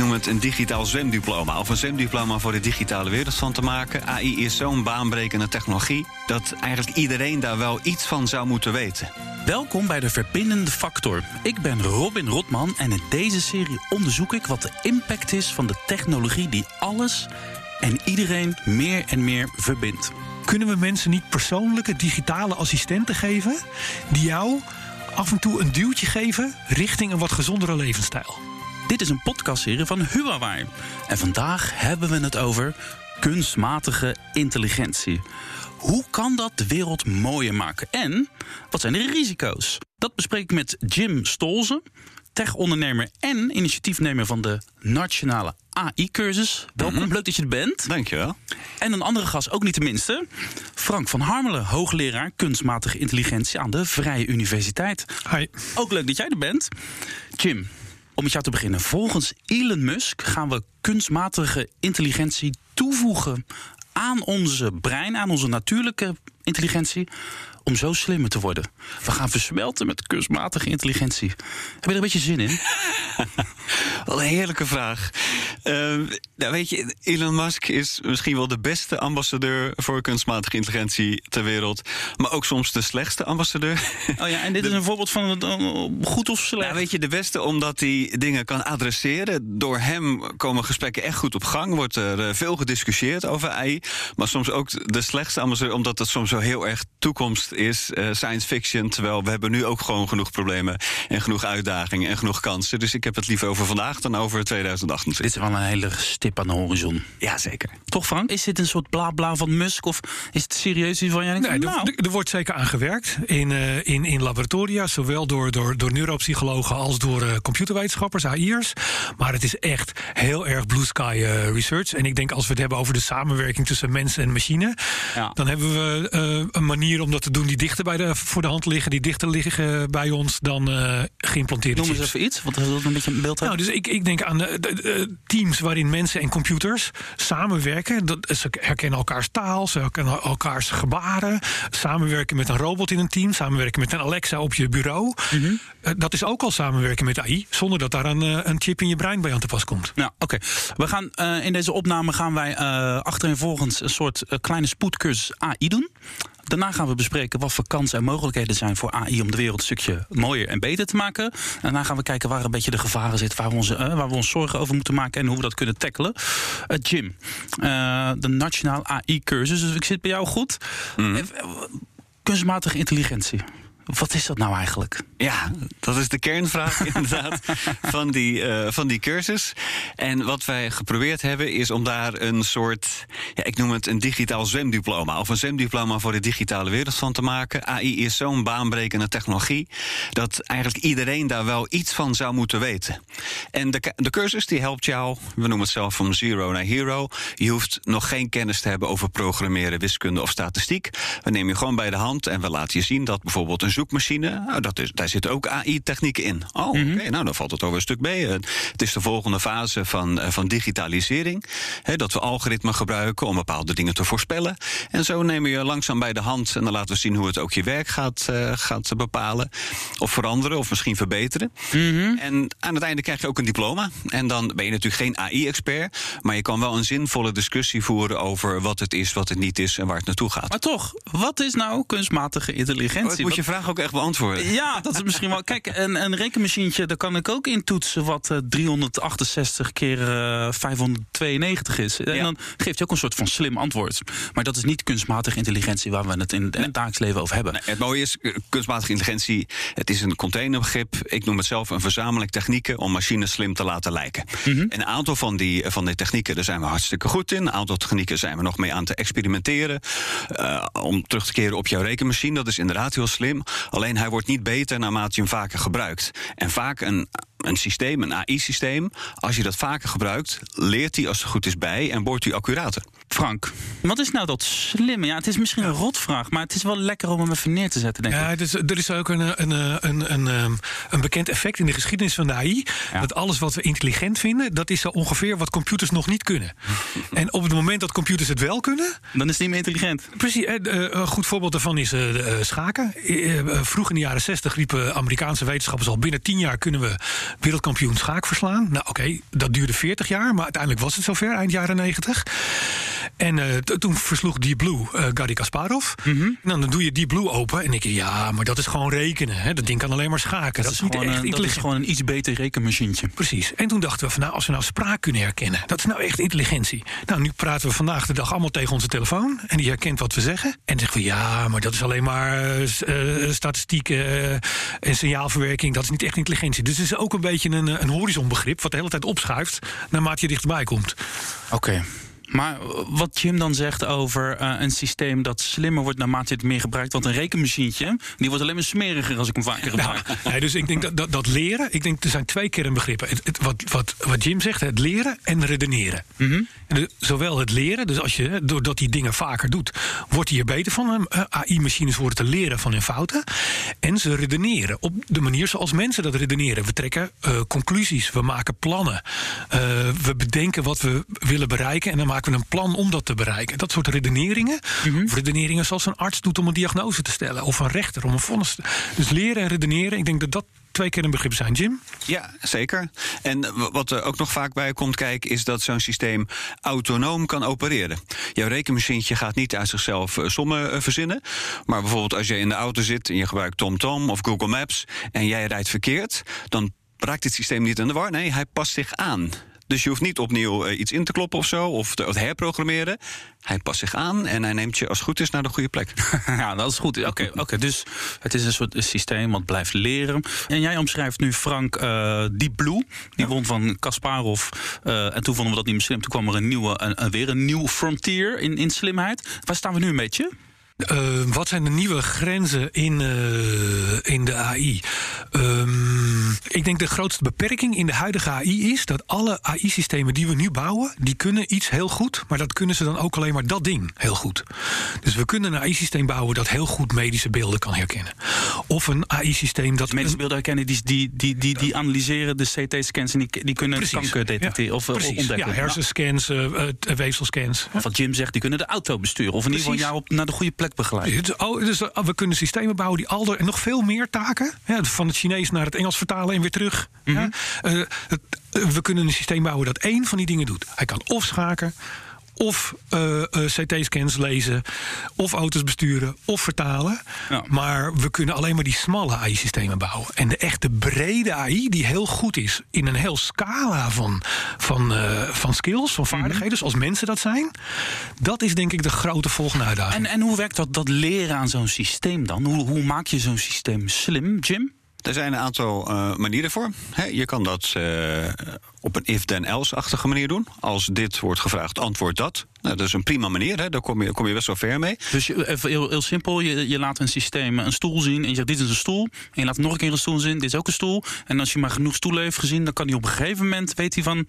noem het een digitaal zwemdiploma. Of een zwemdiploma voor de digitale wereld van te maken. AI is zo'n baanbrekende technologie dat eigenlijk iedereen daar wel iets van zou moeten weten. Welkom bij de Verbindende Factor. Ik ben Robin Rotman en in deze serie onderzoek ik wat de impact is van de technologie die alles en iedereen meer en meer verbindt. Kunnen we mensen niet persoonlijke digitale assistenten geven die jou af en toe een duwtje geven richting een wat gezondere levensstijl? Dit is een podcastserie van Huawei. En vandaag hebben we het over kunstmatige intelligentie. Hoe kan dat de wereld mooier maken? En wat zijn de risico's? Dat bespreek ik met Jim Stolze, tech-ondernemer en initiatiefnemer van de Nationale AI-cursus. Welkom, leuk dat je er bent. Dankjewel. En een andere gast, ook niet de minste. Frank van Harmelen, hoogleraar kunstmatige intelligentie aan de Vrije Universiteit. Hi. Ook leuk dat jij er bent. Jim, om met jou te beginnen. Volgens Elon Musk gaan we kunstmatige intelligentie toevoegen aan onze brein, aan onze natuurlijke intelligentie, om zo slimmer te worden. We gaan versmelten met kunstmatige intelligentie. Heb je er een beetje zin in? Wat een heerlijke vraag. Uh, nou weet je, Elon Musk is misschien wel de beste ambassadeur voor kunstmatige intelligentie ter wereld. Maar ook soms de slechtste ambassadeur. Oh ja, en dit is een voorbeeld van het, uh, goed of slecht? Nou, weet je, de beste omdat hij dingen kan adresseren. Door hem komen gesprekken echt goed op gang. Wordt er uh, veel gediscussieerd over AI. Maar soms ook de slechtste ambassadeur, omdat het soms zo heel erg toekomst is. Uh, science fiction. Terwijl we hebben nu ook gewoon genoeg problemen en genoeg uitdagingen en genoeg kansen. Dus ik heb het liever over vandaag dan over 2028. Dit is wel een hele stip aan de horizon. Ja, zeker. Toch, Frank? Is dit een soort bla bla van Musk? Of is het serieus iets van jij Nee, nou, er, er wordt zeker aan gewerkt in, uh, in, in laboratoria, zowel door, door, door neuropsychologen als door uh, computerwetenschappers, AI'ers. Maar het is echt heel erg blue sky uh, research. En ik denk als we het hebben over de samenwerking tussen mens en machine, Ja. dan hebben we een manier om dat te doen die dichter bij de, voor de hand liggen, die dichter liggen bij ons dan geïmplanteerde Noem eens even iets, want we willen een beetje een beeld Nou, dus ik, ik denk aan de, de- de teams waarin mensen en computers samenwerken. Dat, ze herkennen elkaars taal, ze herkennen elkaars gebaren. Samenwerken met een robot in een team, samenwerken met een Alexa op je bureau. Eh, dat is ook al samenwerken met AI, zonder dat daar een, eh, een chip in je brein bij aan te pas komt. Nou, oké. We gaan eh, in deze opname gaan wij eh achtereenvolgens een soort kleine spoedcursus AI doen. Daarna gaan we bespreken wat voor kansen en mogelijkheden zijn voor AI om de wereld een stukje mooier en beter te maken. En daarna gaan we kijken waar een beetje de gevaren zitten, waar we, onze, eh, waar we ons zorgen over moeten maken en hoe we dat kunnen tackelen. Eh, Jim, eh, de Nationaal AI-cursus. Dus ik zit bij jou goed. Eh, Kunstmatige intelligentie. Wat is dat nou eigenlijk? Ja, dat is de kernvraag inderdaad van die, uh, van die cursus. En wat wij geprobeerd hebben is om daar een soort, ja, ik noem het een digitaal zwemdiploma, of een zwemdiploma voor de digitale wereld van te maken. AI is zo'n baanbrekende technologie dat eigenlijk iedereen daar wel iets van zou moeten weten. En de, de cursus die helpt jou, we noemen het zelf van zero naar hero. Je hoeft nog geen kennis te hebben over programmeren, wiskunde of statistiek. We nemen je gewoon bij de hand en we laten je zien dat bijvoorbeeld een zoekmachine, nou, dat is, daar zitten ook AI-technieken in. Oh, mm -hmm. oké, nou dan valt het over een stuk mee. Het is de volgende fase van, van digitalisering. Hè, dat we algoritmen gebruiken om bepaalde dingen te voorspellen. En zo nemen we je langzaam bij de hand en dan laten we zien hoe het ook je werk gaat, uh, gaat bepalen. Of veranderen of misschien verbeteren. Mm -hmm. En aan het einde krijg je ook een diploma. En dan ben je natuurlijk geen AI-expert, maar je kan wel een zinvolle discussie voeren over wat het is, wat het niet is en waar het naartoe gaat. Maar toch, wat is nou kunstmatige intelligentie? Oh, moet je vraag ook echt beantwoorden. Ja, dat is misschien wel. Kijk, een, een rekenmachientje, daar kan ik ook in toetsen wat uh, 368 keer uh, 592 is. Ja. En dan geeft je ook een soort van slim antwoord. Maar dat is niet kunstmatige intelligentie waar we het in, het dagelijks leven over hebben. Nee, het mooie is, eh, kunstmatige intelligentie, het is een containerbegrip. Ik noem het zelf een verzameling technieken om machines slim te laten lijken. Mm -hmm. En een aantal van die, van die technieken, daar zijn we hartstikke goed in. Een aantal technieken zijn we nog mee aan te experimenteren. Uh, om terug te keren op jouw rekenmachine, dat is inderdaad heel slim. Alleen hij wordt niet beter naarmate je hem vaker gebruikt. En vaak een, een systeem, een AI-systeem, als je dat vaker gebruikt, leert hij als het goed is bij en wordt hij accurater. Frank, wat is nou dat slimme? Ja, het is misschien een rotvraag, maar het is wel lekker om hem even neer te zetten, denk ik. Ja, dus, er is ook een, een, een, een, een, een bekend effect in de geschiedenis van de AI. Ja. Dat alles wat we intelligent vinden, dat is zo ongeveer wat computers nog niet kunnen. en op het moment dat computers het wel kunnen, Dan is het niet meer intelligent. Precies, eh, een goed voorbeeld daarvan is eh, eh, schaken. Vroeg in de jaren 60 riepen Amerikaanse wetenschappers al... binnen 10 jaar kunnen we wereldkampioen schaak verslaan. Nou oké, dat duurde 40 jaar, maar uiteindelijk was het zover, eind jaren 90. En eh, toen versloeg Deep Blue eh Garry Kasparov. Mhm. En dan, dan doe je Deep Blue open en denk je... ja, maar dat is gewoon rekenen. Hè? Dat ding kan alleen maar schaken. Dat, is niet gewoon, echt een, dat is intelligent. gewoon een iets beter rekenmachientje. Precies. En toen dachten we van nou, als we nou spraak kunnen herkennen, dat is nou echt intelligentie. Nou, nu praten we vandaag de dag allemaal tegen onze telefoon en die herkent wat we zeggen. En dan zeggen we ja, maar dat is alleen maar eh, s- eh, statistiek eh, en signaalverwerking. Dat is niet echt intelligentie. Dus het is ook een beetje een, eh, een horizonbegrip wat de hele tijd opschuift naarmate je dichterbij komt. Oké. Maar wat Jim dan zegt over eh, een systeem dat slimmer wordt naarmate het meer gebruikt. Want een rekenmachientje, die wordt alleen maar smeriger als ik hem vaker gebruik. Nou, nee, dus ik denk dat, dat, dat leren, ik denk er zijn twee kernbegrippen. Het, het- wat, wat, wat Jim zegt, het leren en redeneren. En de- zowel het leren, dus als je, doordat die dingen vaker doet, wordt hij er beter van. Eh, AI-machines worden te leren van hun fouten. En ze redeneren op de manier zoals mensen dat redeneren. We trekken eh, conclusies, we maken plannen. Eh, we bedenken wat we willen bereiken en dan maken we een plan om dat te bereiken. Dat soort redeneringen, of redeneringen zoals een arts doet om een diagnose te stellen, of een rechter om een vonnis te... Dus leren en redeneren, ik denk dat dat twee keer een begrip zijn, Jim. Ja, zeker. En wat er ook nog vaak bij komt kijken, is dat zo'n systeem autonoom kan opereren. Jouw rekenmachientje gaat niet uit zichzelf eh, sommen eh, verzinnen. Maar bijvoorbeeld als je in de auto zit en je gebruikt TomTom of Google Maps en jij rijdt verkeerd, dan raakt het systeem niet in de war. Nee, hij past zich aan. Dus je hoeft niet opnieuw eh, iets in te kloppen of zo, of te, of te herprogrammeren. Hij past zich aan en hij neemt je als het goed is naar de goede plek. Ja, dat is goed. Oké, oké. dus het is een soort systeem wat blijft leren. En jij omschrijft nu Frank eh Deep Blue. Die won van Kasparov. Eh, en toen vonden we dat niet meer slim. Toen kwam er een nieuwe, een- weer een nieuw frontier in, in slimheid. Waar staan we nu een beetje? Eh, wat zijn de nieuwe grenzen in, eh, in de AI? Ehm, ik denk de grootste beperking in de huidige AI is dat alle AI-systemen die we nu bouwen, die kunnen iets heel goed, maar dat kunnen ze dan ook alleen maar dat ding heel goed. Dus we kunnen een AI-systeem bouwen dat heel goed medische beelden kan herkennen. Of een AI-systeem dat. Medische beelden herkennen, die, die, die, die, die analyseren de CT-scans en die, die kunnen Precies. kanker detecteren Ja, of eh, precies. ontdekken. Ja, hersenscans, eh, weefselscans. Wat Jim zegt, die kunnen de auto besturen. Of in ieder geval jou op, naar de goede plek oh, dus, eh, we kunnen systemen bouwen die al en nog veel meer taken. Ja, van het Chinees naar het Engels vertalen en weer terug. ja. Eh, het- eh, we kunnen een systeem bouwen dat één van die dingen doet. Hij kan of schaken. Of eh, eh, CT-scans lezen, of auto's besturen, of vertalen. Ja. Maar we kunnen alleen maar die smalle AI-systemen bouwen. En de echte brede AI, die heel goed is in een heel scala van, van, eh, van skills, van vaardigheden, zoals mensen dat zijn. Dat is denk ik de grote volgende uitdaging. En, en hoe werkt dat, dat leren aan zo'n systeem dan? Hoe, hoe maak je zo'n systeem slim, Jim? Er zijn een aantal eh, manieren voor. Je kan dat eh, op een if-then-else-achtige manier doen. Als dit wordt gevraagd, antwoord dat. Nou, dat is een prima manier, hè. daar kom je, kom je best wel ver mee. Dus je- even heel, heel simpel, je, je laat een systeem een stoel zien en je zegt dit is een stoel. En je laat nog een keer een stoel zien, dit is ook een stoel. En als je maar genoeg stoelen heeft gezien, dan kan hij op een gegeven moment, weet hij van,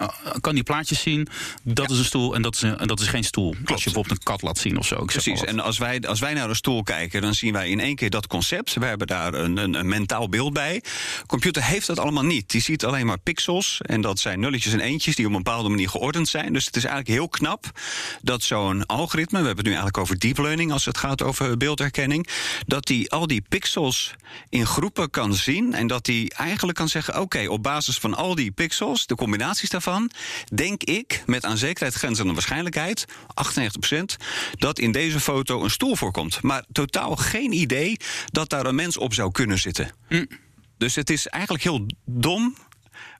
uh, kan hij plaatjes zien, dat is een stoel en dat is, een, en dat is geen stoel. Als je bijvoorbeeld een kat laat zien of zo. Precies, en als wij, als wij naar een stoel kijken, dan zien wij in één keer dat concept. We hebben daar een, een, een mentaal beeld bij. Computer heeft dat allemaal niet. Die ziet alleen maar pixels. En dat zijn nulletjes en eentjes die op een bepaalde manier geordend zijn. Dus het is eigenlijk heel knap dat zo'n algoritme, we hebben het nu eigenlijk over deep learning als het gaat over beeldherkenning, dat die al die pixels in groepen kan zien. En dat die eigenlijk kan zeggen: oké, op basis van al die pixels, de combinaties daarvan, denk ik met aan zekerheid grenzende waarschijnlijkheid, 98%, dat in deze foto een stoel voorkomt. Maar totaal geen idee dat daar een mens op zou kunnen zitten. Dus het is eigenlijk heel dom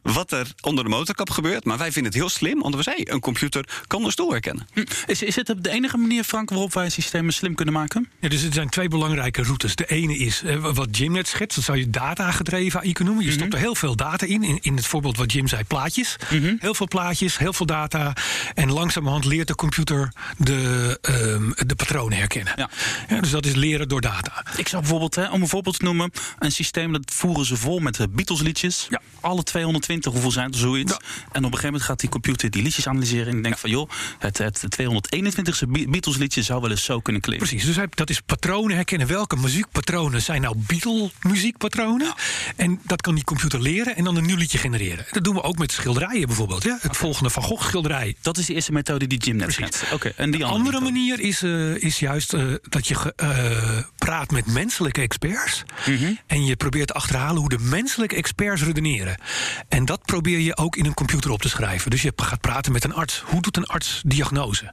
wat er onder de motorkap gebeurt. Maar wij vinden het heel slim, want we zeiden, een computer kan een stoel herkennen. Hm, Is, is het de enige manier, Frank, waarop wij systemen slim kunnen maken? Ja, dus er zijn twee belangrijke routes. De ene is eh, wat Jim net schetst, dat zou je data-gedreven AI kunnen noemen. Je stopt er heel veel data in. in. In het voorbeeld wat Jim zei, plaatjes. Heel veel plaatjes, heel veel data. En langzamerhand leert de computer de, ehm, de patronen herkennen. Ja. dus dat is leren door data. Ik zou bijvoorbeeld, hè, om een voorbeeld te noemen, een systeem dat voeren ze vol met eh, Beatles liedjes. Ja. Alle 220 120 hoeveel zijn of zoiets. En op een gegeven moment gaat die computer die liedjes analyseren. En denkt van, joh, het, het 221ste Beatles liedje zou wel eens zo kunnen klinken. Precies, dus dat is patronen herkennen. Welke muziekpatronen zijn nou Beatle-muziekpatronen? En dat kan die computer leren en dan een nieuw liedje genereren. Dat doen we ook met schilderijen bijvoorbeeld. Ja? Het volgende Van Gogh schilderij. Dat is de eerste methode die Jim net schetst. Oké, en die andere, manier is, eh, is juist eh, dat je eh, praat met menselijke experts. Mhm. En je probeert te achterhalen hoe de menselijke experts redeneren. En dat probeer je ook in een computer op te schrijven. Dus je gaat praten met een arts. Hoe doet een arts diagnose?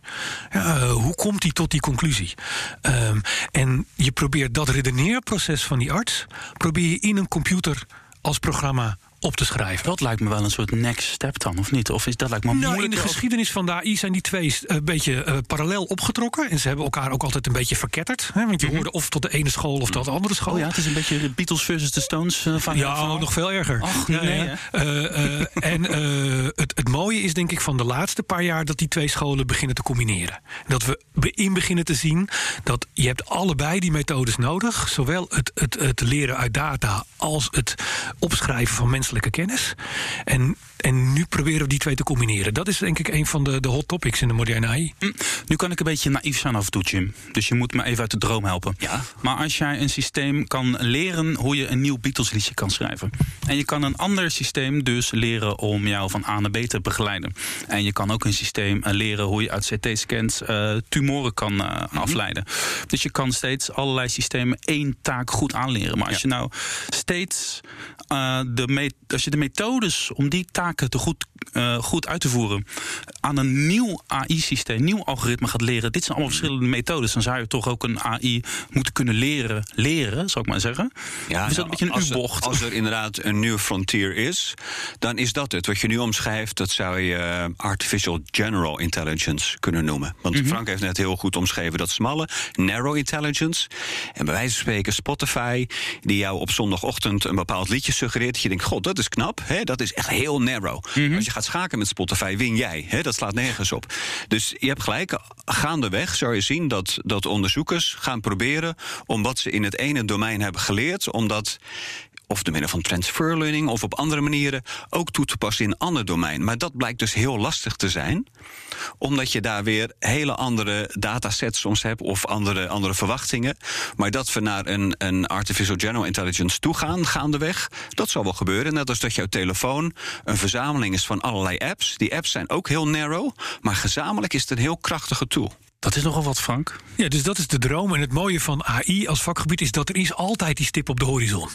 Eh, hoe komt hij tot die conclusie? Ehm, en je probeert dat redeneerproces van die arts... probeer je in een computer als programma op te schrijven. Dat lijkt me wel een soort next step dan, of niet? Of is dat lijkt me Nou, in de geschiedenis van de AI zijn die twee eh, een beetje eh, parallel opgetrokken. En ze hebben elkaar ook altijd een beetje verketterd. Hè? Want je hoorde of tot de ene school of tot de andere school. Mhm. Oh ja, het is een beetje de Beatles versus de Stones eh, van Ja, van- nog veel erger. Ach, nee, en het, het mooie is denk ik van de laatste paar jaar... dat die twee scholen beginnen te combineren. Dat we in beginnen te zien dat je hebt allebei die methodes nodig. Zowel het, het, het leren uit data als het opschrijven van menselijke kennis. En, en nu proberen we die twee te combineren. Dat is denk ik een van de, de hot topics in de moderne AI. Hm, Nu kan ik een beetje naïef zijn af en toe, Jim. Dus je moet me even uit de droom helpen. Ja. Maar als jij een systeem kan leren hoe je een nieuw Beatles liedje kan schrijven. En je kan een ander systeem dus leren om jou van A naar B te begeleiden. En je kan ook een systeem eh, leren hoe je uit CT-scans eh, tumoren kan eh, afleiden. Dus je kan steeds allerlei systemen één taak goed aanleren. Maar als je nou steeds eh, de, als je de methodes om die taken te goed, eh, goed uit te voeren aan een nieuw AI-systeem, nieuw algoritme gaat leren. Dit zijn allemaal verschillende methodes. Dan zou je toch ook een AI moeten kunnen leren, leren, zou ik maar zeggen. Ja, is dat nou, een beetje een als, U-bocht? als er inderdaad een nieuwe frontier is, dan is dat het. Wat je nu omschrijft, dat zou je eh, artificial general intelligence kunnen noemen. Want Mhm. Frank heeft net heel goed omschreven dat smalle, narrow intelligence. En bij wijze van spreken Spotify, die jou op zondagochtend een bepaald liedje suggereert. Dat je denkt, god, dat is knap. Hè? Dat is echt heel narrow. Mhm. Als je gaat schaken met Spotify, win jij. Dat slaat nergens op. Dus je hebt gelijk, gaandeweg zou je zien dat, dat onderzoekers gaan proberen om wat ze in het ene domein hebben geleerd, om dat of door middel van transfer learning of op andere manieren ook toe te passen in ander domein. Maar dat blijkt dus heel lastig te zijn, omdat je daar weer hele andere datasets soms hebt of andere, andere verwachtingen. Maar dat we naar een, een artificial general intelligence toe gaan, gaandeweg, dat zal wel gebeuren. Net als dat jouw telefoon een verzameling is van allerlei apps. Die apps zijn ook heel narrow, maar gezamenlijk is het een heel krachtige tool. Dat is nogal wat, Frank. Ja, dus dat is de droom. En het mooie van AI als vakgebied is dat er is altijd die stip op de horizon.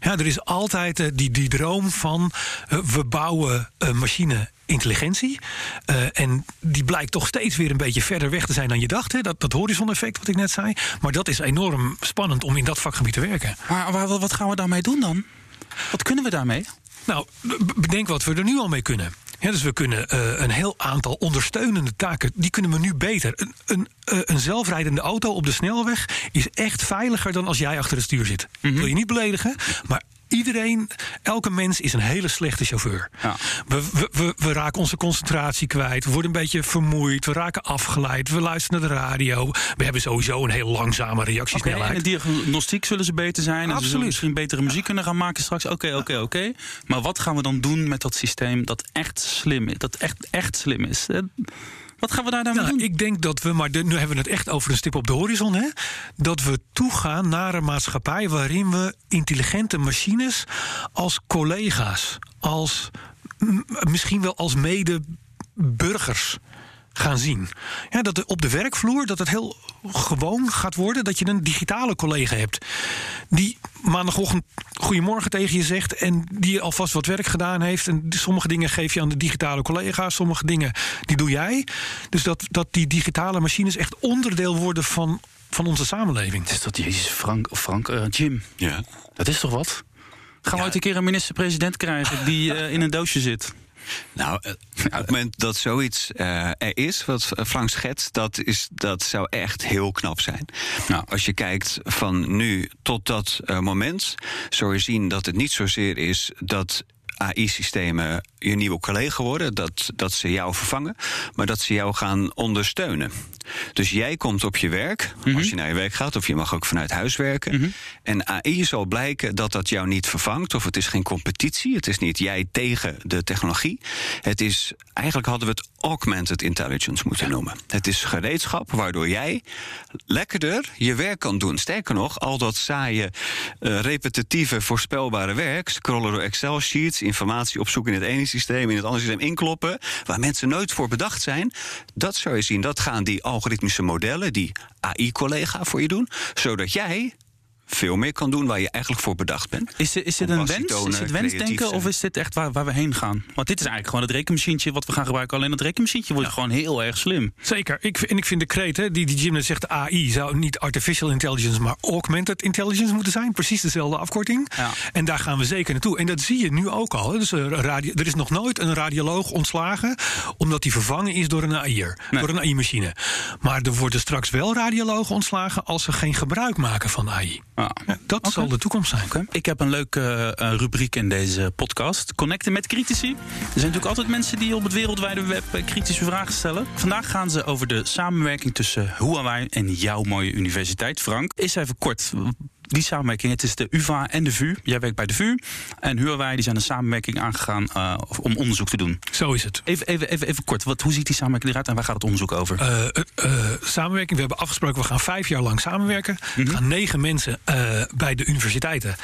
Ja, er is altijd eh, die, die droom van eh, we bouwen een machine intelligentie. Eh, en die blijkt toch steeds weer een beetje verder weg te zijn dan je dacht. Hè? Dat, dat horizon-effect wat ik net zei. Maar dat is enorm spannend om in dat vakgebied te werken. Maar waar- wat gaan we daarmee doen dan? Wat kunnen we daarmee? Nou, bedenk wat we er nu al mee kunnen. Ja, dus we kunnen eh, een heel aantal ondersteunende taken, die kunnen we nu beter. Een, een, eh, een zelfrijdende auto op de snelweg is echt veiliger dan als jij achter het stuur zit. Wil je niet beledigen, maar iedereen, elke mens is een hele slechte chauffeur. Ja. We, we, we, we raken onze concentratie kwijt, we worden een beetje vermoeid, we raken afgeleid, we luisteren naar de radio. We hebben sowieso een heel langzame Oké, en reactiesnelheid. in diagnostiek zullen ze beter zijn. En ze zullen Absoluut. misschien betere muziek kunnen gaan maken straks. Oké, oké, oké. Maar wat gaan we dan doen met dat systeem dat echt slim is? Dat echt, echt slim is? Wat gaan we daar dan mee Nou, doen? ik denk dat we, maar de- nu hebben we het echt over een stip op de horizon, hè? Dat we toegaan naar een maatschappij waarin we intelligente machines als collega's, als misschien wel als medeburgers gaan zien. Ja, dat op de werkvloer dat het heel gewoon gaat worden dat je een digitale collega hebt die maandagochtend goedemorgen tegen je zegt en die alvast wat werk gedaan heeft en sommige dingen geef je aan de digitale collega's, sommige dingen die doe jij. Dus dat, dat die digitale machines echt onderdeel worden van, van onze samenleving. Het is dat Jezus, Frank, of Frank, eh, Jim. Ja. Dat is toch wat? Gaan we Ja. ooit een keer een minister-president krijgen die eh, in een doosje zit? Nou, eh, op het moment dat zoiets eh, er is, wat Frank schetst, dat, is, dat zou echt heel knap zijn. Nou. Als je kijkt van nu tot dat eh, moment, zul je zien dat het niet zozeer is dat AI-systemen je nieuwe collega worden, dat, dat ze jou vervangen, maar dat ze jou gaan ondersteunen. Dus jij komt op je werk, als je naar je werk gaat, of je mag ook vanuit huis werken. En AI zal blijken dat dat jou niet vervangt, of het is geen competitie. Het is niet jij tegen de technologie. Het is, eigenlijk hadden we het augmented intelligence moeten noemen. Het is gereedschap waardoor jij lekkerder je werk kan doen. Sterker nog, al dat saaie, eh, repetitieve, voorspelbare werk, scrollen door Excel-sheets, informatie opzoeken in het ene systeem, in het andere systeem inkloppen, waar mensen nooit voor bedacht zijn, dat zou je zien. Dat gaan die algoritmische modellen, die AI-collega voor je doen, zodat jij veel meer kan doen waar je eigenlijk voor bedacht bent. Is, dit- is dit een wens? Is het wensdenken of is dit echt waar, waar we heen gaan? Want dit is eigenlijk gewoon het rekenmachientje wat we gaan gebruiken. Alleen het rekenmachientje wordt gewoon heel erg slim. Zeker. Ik, en ik vind de kreet, hè, die, die Jim net zegt, AI zou niet artificial intelligence, maar augmented intelligence moeten zijn. Precies dezelfde afkorting. Ja. En daar gaan we zeker naartoe. En dat zie je nu ook al. hè. Dus, eh, radio, er is nog nooit een radioloog ontslagen, omdat die vervangen is door een AI'er, Nee. door een AI-machine. Maar er worden straks wel radiologen ontslagen als ze geen gebruik maken van AI. Ja. Dat zal de toekomst zijn. Ik heb een leuke eh, rubriek in deze podcast. Connecten met critici. Er zijn natuurlijk altijd mensen die op het wereldwijde web eh, kritische vragen stellen. Vandaag gaan ze over de samenwerking tussen Huawei en jouw mooie universiteit. Frank, is even kort. Die samenwerking, het is de UvA en de VU. Jij werkt bij de VU. En Huawei die zijn een samenwerking aangegaan eh, om onderzoek te doen. Zo is het. Even, even, even, even kort, wat, hoe ziet die samenwerking eruit en waar gaat het onderzoek over? Eh, eh, samenwerking. We hebben afgesproken, we gaan vijf jaar lang samenwerken. Er gaan negen mensen bij de universiteiten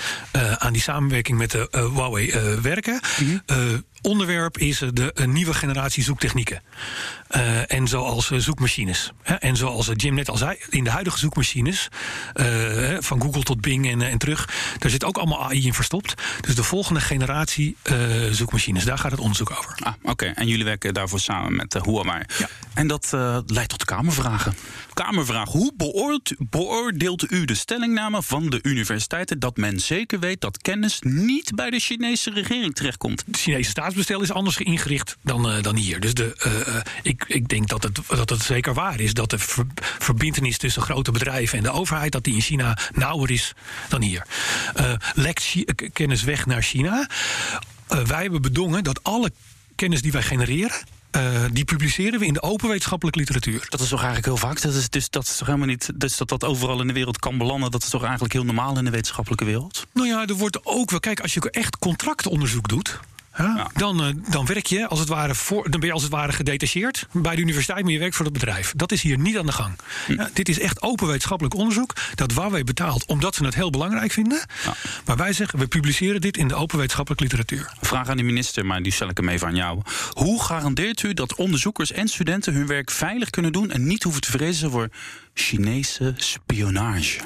aan die samenwerking met de Huawei werken. Eh, onderwerp is eh, de nieuwe generatie zoektechnieken. Eh, en zoals eh, zoekmachines. En zoals Jim net al zei, in de huidige zoekmachines, van Google tot Bing en, en terug, daar zit ook allemaal AI in verstopt. Dus de volgende generatie zoekmachines, daar gaat het onderzoek over. Ah, oké. En jullie werken daarvoor samen met Huawei. Ja. En dat leidt tot Kamervragen. Kamervraag. Hoe beoordeelt, beoordeelt u de stellingname van de universiteiten... dat men zeker weet dat kennis niet bij de Chinese regering terechtkomt? Het Chinese staatsbestel is anders ingericht dan, eh, dan hier. Dus de, eh, eh, ik, ik denk dat het, dat het zeker waar is dat de ver, verbintenis tussen grote bedrijven en de overheid, dat die in China nauwer is dan hier. Lekt kennis weg naar China. Wij hebben bedongen dat alle kennis die wij genereren, die publiceren we in de open wetenschappelijke literatuur. Dat is toch eigenlijk heel vaak. Dat is, dus, dat is toch helemaal niet. Dus dat dat overal in de wereld kan belanden. Dat is toch eigenlijk heel normaal in de wetenschappelijke wereld? Nou ja, er wordt ook wel. Kijk, als je echt contractonderzoek doet. Ja. dan, eh, dan werk je als het ware voor, dan ben je als het ware gedetacheerd bij de universiteit, maar je werkt voor het bedrijf. Dat is hier niet aan de gang. Hm. Ja, dit is echt open wetenschappelijk onderzoek dat Huawei betaalt omdat ze het heel belangrijk vinden. Ja. Maar wij zeggen, we publiceren dit in de open wetenschappelijke literatuur. Vraag aan de minister, maar die stel ik hem even aan jou. Hoe garandeert u dat onderzoekers en studenten hun werk veilig kunnen doen en niet hoeven te vrezen voor Chinese spionage?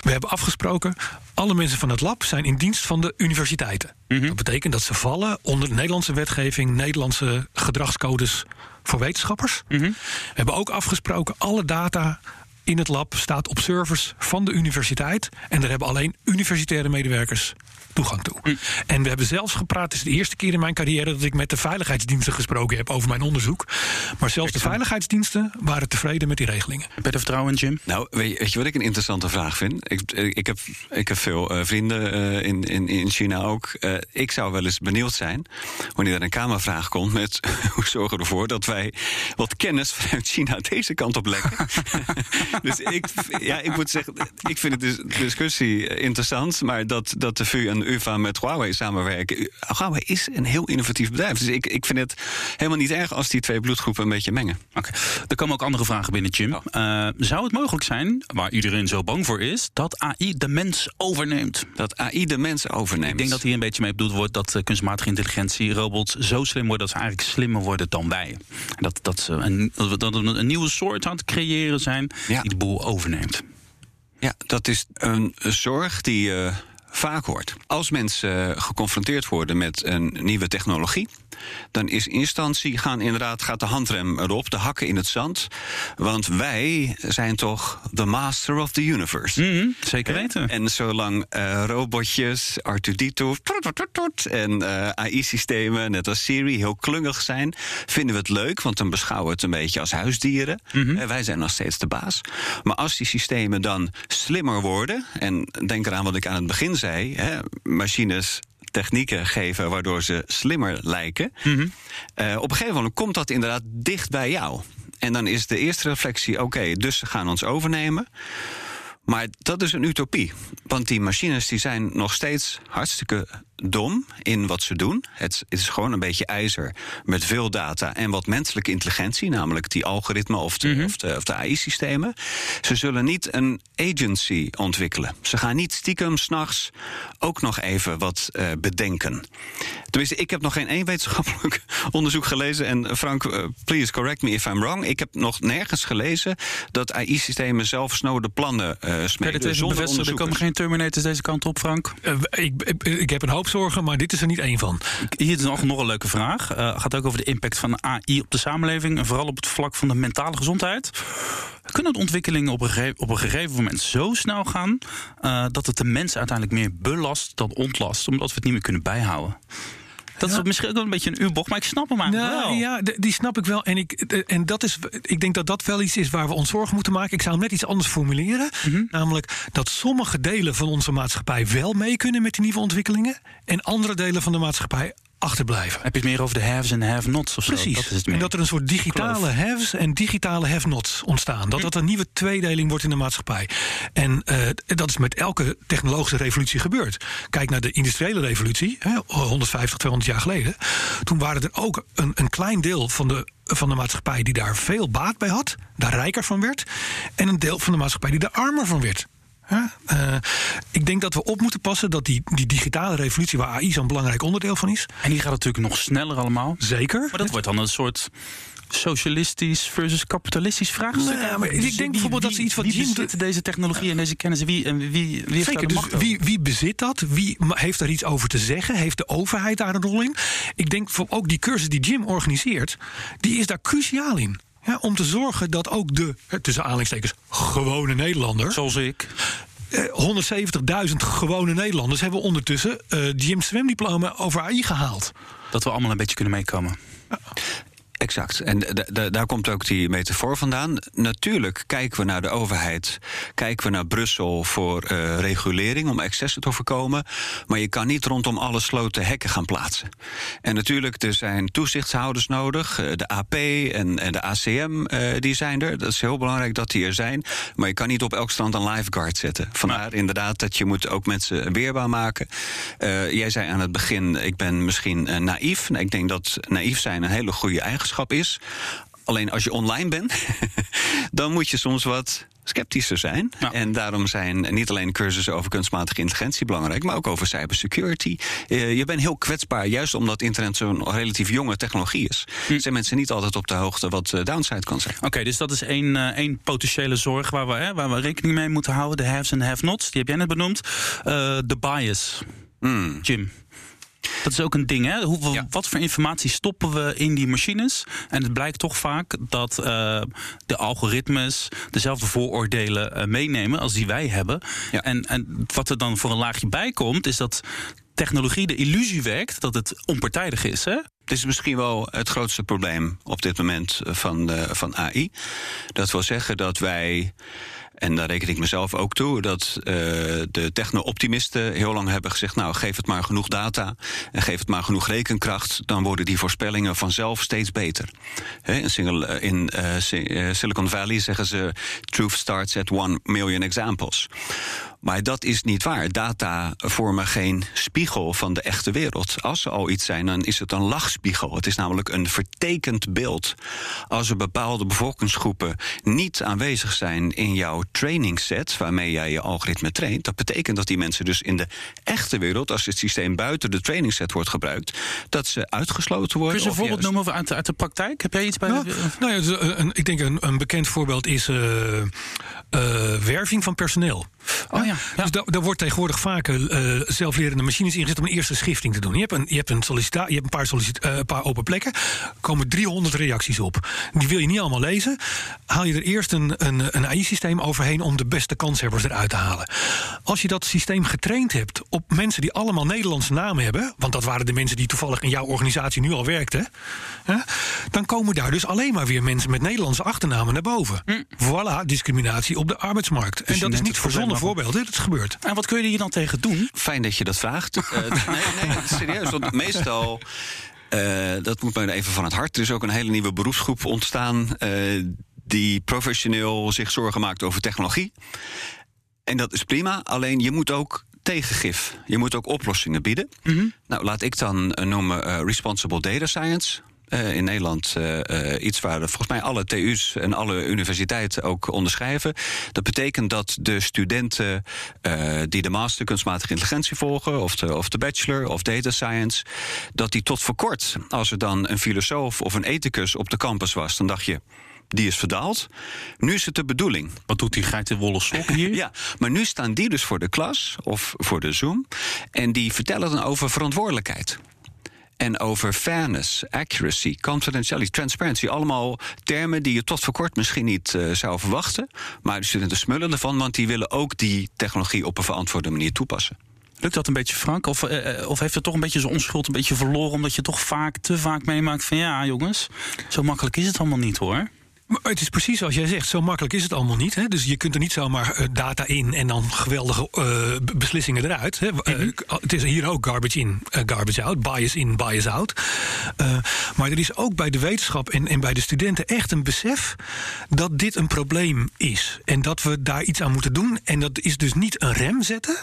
We hebben afgesproken, alle mensen van het lab zijn in dienst van de universiteiten. Mhm. Dat betekent dat ze vallen onder Nederlandse wetgeving, Nederlandse gedragscodes voor wetenschappers. Mhm. We hebben ook afgesproken, alle data in het lab staat op servers van de universiteit. En daar hebben alleen universitaire medewerkers toegang toe. En we hebben zelfs gepraat, het is de eerste keer in mijn carrière dat ik met de veiligheidsdiensten gesproken heb over mijn onderzoek. Maar zelfs de veiligheidsdiensten waren tevreden met die regelingen. Heb je er vertrouwen in, Jim? Nou, weet je, weet je wat ik een interessante vraag vind? Ik, ik, heb, ik heb veel eh, vrienden eh, in, in, in China ook. Eh, ik zou wel eens benieuwd zijn wanneer er een Kamervraag komt met hoe zorgen we ervoor dat wij wat kennis vanuit China deze kant op lekken. dus ik, ja, ik moet zeggen, ik vind het dus discussie interessant, maar dat, dat de VU en UvA met Huawei samenwerken. Huawei is een heel innovatief bedrijf. Dus ik, ik vind het helemaal niet erg als die twee bloedgroepen een beetje mengen. Oké. Er komen ook andere vragen binnen, Jim. Eh, zou het mogelijk zijn, waar iedereen zo bang voor is, dat AI de mens overneemt? Dat AI de mensen overneemt. Ik denk dat hier een beetje mee bedoeld wordt dat eh, kunstmatige intelligentie, robots zo slim worden dat ze eigenlijk slimmer worden dan wij. Dat, dat ze een, dat een nieuwe soort aan het creëren zijn Ja. die de boel overneemt. Ja, dat is een zorg die je vaak hoort. Als mensen eh, geconfronteerd worden met een nieuwe technologie, dan is in instantie gaan inderdaad gaat de handrem erop, de hakken in het zand. Want wij zijn toch the master of the universe. Mhm, zeker weten. En zolang eh, robotjes, R2D2 en eh, AI-systemen, net als Siri, heel klungig zijn, vinden we het leuk, want dan beschouwen we het een beetje als huisdieren. Eh, wij zijn nog steeds de baas. Maar als die systemen dan slimmer worden, en denk eraan wat ik aan het begin zei, hè, machines technieken geven waardoor ze slimmer lijken. Eh, op een gegeven moment komt dat inderdaad dicht bij jou. En dan is de eerste reflectie: oké, dus ze gaan ons overnemen. Maar dat is een utopie. Want die machines die zijn nog steeds hartstikke dom in wat ze doen. Het is gewoon een beetje ijzer met veel data en wat menselijke intelligentie, namelijk die algoritmen of de, Mhm. of de, of de AI-systemen. Ze zullen niet een agency ontwikkelen. Ze gaan niet stiekem s'nachts ook nog even wat eh, bedenken. Tenminste, ik heb nog geen één wetenschappelijk onderzoek gelezen. En eh, Frank, eh, please correct me if I'm wrong. Ik heb nog nergens gelezen dat AI-systemen zelf snode plannen eh je smeden. zonder bevestigen? Er komen geen Terminators deze kant op, Frank. Ik, ik, ik heb een hoop zorgen, maar dit is er niet één van. Hier is nog, nog een leuke vraag. Eh gaat ook over de impact van AI op de samenleving. En vooral op het vlak van de mentale gezondheid. Kunnen de ontwikkelingen op een, gege- op een gegeven moment zo snel gaan... eh, dat het de mensen uiteindelijk meer belast dan ontlast... omdat we het niet meer kunnen bijhouden? Dat is misschien ook wel een beetje een u-bocht, maar ik snap hem eigenlijk Nou, wel. ja, die snap ik wel. En, ik, en dat is, ik denk dat dat wel iets is waar we ons zorgen moeten maken. Ik zou hem net iets anders formuleren. Mhm. Namelijk dat sommige delen van onze maatschappij wel mee kunnen met die nieuwe ontwikkelingen. En andere delen van de maatschappij achterblijven. Heb je het meer over de haves en de have-nots of zo? Precies. Dat is het en dat er een soort digitale haves en digitale have-nots ontstaan. Dat dat een nieuwe tweedeling wordt in de maatschappij. En eh, dat is met elke technologische revolutie gebeurd. Kijk naar de industriële revolutie, hè, 150, 200 jaar geleden. Toen waren er ook een, een klein deel van de, van de maatschappij die daar veel baat bij had, daar rijker van werd. En een deel van de maatschappij die daar armer van werd. Eh, ik denk dat we op moeten passen dat die, die digitale revolutie, waar AI zo'n belangrijk onderdeel van is, En die gaat natuurlijk nog sneller allemaal. zeker. Maar dat wordt dan een soort socialistisch versus kapitalistisch vraagstuk. Nou ja, maar ik Dus denk bijvoorbeeld dat ze iets wat wie Jim bezit deze technologie en deze kennis? Wie, en wie, Zeker, dus wie, wie bezit dat? Wie heeft daar iets over te zeggen? Heeft de overheid daar een rol in? Ik denk voor ook die cursus die Jim organiseert, die is daar cruciaal in. Om te zorgen dat ook de, hè, tussen aanhalingstekens, gewone Nederlander... Zoals ik. eh, 170.000 gewone Nederlanders hebben ondertussen eh Jim's zwemdiploma over AI gehaald. Dat we allemaal een beetje kunnen meekomen. Exact. En daar komt ook die metafoor vandaan. Natuurlijk kijken we naar de overheid, kijken we naar Brussel voor eh, regulering om excessen te voorkomen. Maar je kan niet rondom alle sloten hekken gaan plaatsen. En natuurlijk, er zijn toezichtshouders nodig. eh, De AP en, en de ACM, eh, die zijn er. Dat is heel belangrijk dat die er zijn. Maar je kan niet op elk strand een lifeguard zetten. Vandaar inderdaad dat je moet ook mensen weerbaar maken. Jij zei aan het begin, ik ben misschien naïef. Nou, ik denk dat naïef zijn een hele goede eigenschap is. Alleen als je online bent, dan moet je soms wat sceptischer zijn. Ja. En daarom zijn niet alleen cursussen over kunstmatige intelligentie belangrijk, maar ook over cybersecurity. Eh, je bent heel kwetsbaar, juist omdat internet zo'n relatief jonge technologie is. Zijn mensen niet altijd op de hoogte wat eh, downside kan zijn. Oké, dus dat is één, eh, één potentiële zorg waar we, hè, waar we rekening mee moeten houden. De haves en have-nots, die heb jij net benoemd. De bias, Hmm. Jim. Dat is ook een ding, hè? Ja. Wat voor informatie stoppen we in die machines? En het blijkt toch vaak dat eh, de algoritmes dezelfde vooroordelen eh, meenemen als die wij hebben. Ja. En, en wat er dan voor een laagje bij komt, is dat technologie de illusie wekt dat het onpartijdig is. Hè? Dit is misschien wel het grootste probleem op dit moment van, de, van AI. Dat wil zeggen dat wij, en daar reken ik mezelf ook toe, dat eh, de techno-optimisten heel lang hebben gezegd: Nou, geef het maar genoeg data en geef het maar genoeg rekenkracht, dan worden die voorspellingen vanzelf steeds beter. In eh, in eh, Si- eh, Silicon Valley zeggen ze: Truth starts at one million examples. Maar dat is niet waar. Data vormen geen spiegel van de echte wereld. Als ze al iets zijn, dan is het een lachspiegel. Het is namelijk een vertekend beeld. Als er bepaalde bevolkingsgroepen niet aanwezig zijn in jouw training set, waarmee jij je algoritme traint, dat betekent dat die mensen dus in de echte wereld, als het systeem buiten de training set wordt gebruikt, dat ze uitgesloten worden. Kun je een voorbeeld juist- noemen uit, uit de praktijk? Heb jij iets bij? Nou, nou ja, dus, eh, een, ik denk een, een bekend voorbeeld is eh, eh, werving van personeel. Oh ja, ja. Dus daar, daar wordt tegenwoordig vaak eh, zelflerende machines ingezet om een eerste schifting te doen. Je hebt een, je hebt een, sollicita je hebt een, paar, sollicita eh, paar open plekken. Komen 300 reacties op. Die wil je niet allemaal lezen. Haal je er eerst een, een, een AI-systeem overheen om de beste kanshebbers eruit te halen. Als je dat systeem getraind hebt op mensen die allemaal Nederlandse namen hebben. Want dat waren de mensen die toevallig in jouw organisatie nu al werkten. Hè, dan komen daar dus alleen maar weer mensen met Nederlandse achternamen naar boven. Voilà, discriminatie op de arbeidsmarkt. en je dat is niet verzonnen voorbeeld. Dat het gebeurt. En wat kun je hier dan tegen doen? Fijn dat je dat vraagt. Uh, nee, nee, serieus. Want meestal. Uh, dat moet me even van het hart. Er is ook een hele nieuwe beroepsgroep ontstaan. Uh, die professioneel zich zorgen maakt over technologie. En dat is prima. Alleen je moet ook tegengif. Je moet ook oplossingen bieden. Mm -hmm. Nou, laat ik dan noemen Responsible Data Science. Uh, in Nederland uh, iets waar volgens mij alle TU's en alle universiteiten ook onderschrijven. Dat betekent dat de studenten die de master kunstmatige intelligentie volgen, of de, of de bachelor of data science, dat die tot voor kort, als er dan een filosoof of een ethicus op de campus was, dan dacht je die is verdaald. Nu is het de bedoeling. Wat doet die geitenwolle sok hier? ja, maar nu staan die dus voor de klas of voor de Zoom. En die vertellen dan over verantwoordelijkheid. En over fairness, accuracy, confidentiality, transparency. Allemaal termen die je tot voor kort misschien niet uh, zou verwachten. Maar de studenten smullen ervan, want die willen ook die technologie op een verantwoorde manier toepassen. Lukt dat een beetje, Frank? Of, uh, of heeft het toch een beetje zijn onschuld een beetje verloren... omdat je toch vaak, te vaak meemaakt van... ja, jongens, zo makkelijk is het allemaal niet, hoor. Maar het is precies zoals jij zegt, zo makkelijk is het allemaal niet. Hè? Dus je kunt er niet zomaar uh, data in en dan geweldige uh, beslissingen eruit. Hè? -hmm. uh, het is hier ook garbage in, garbage out, bias in, bias out. maar er is ook bij de wetenschap en, en bij de studenten echt een besef dat dit een probleem is. En dat we daar iets aan moeten doen. En dat is dus niet een rem zetten,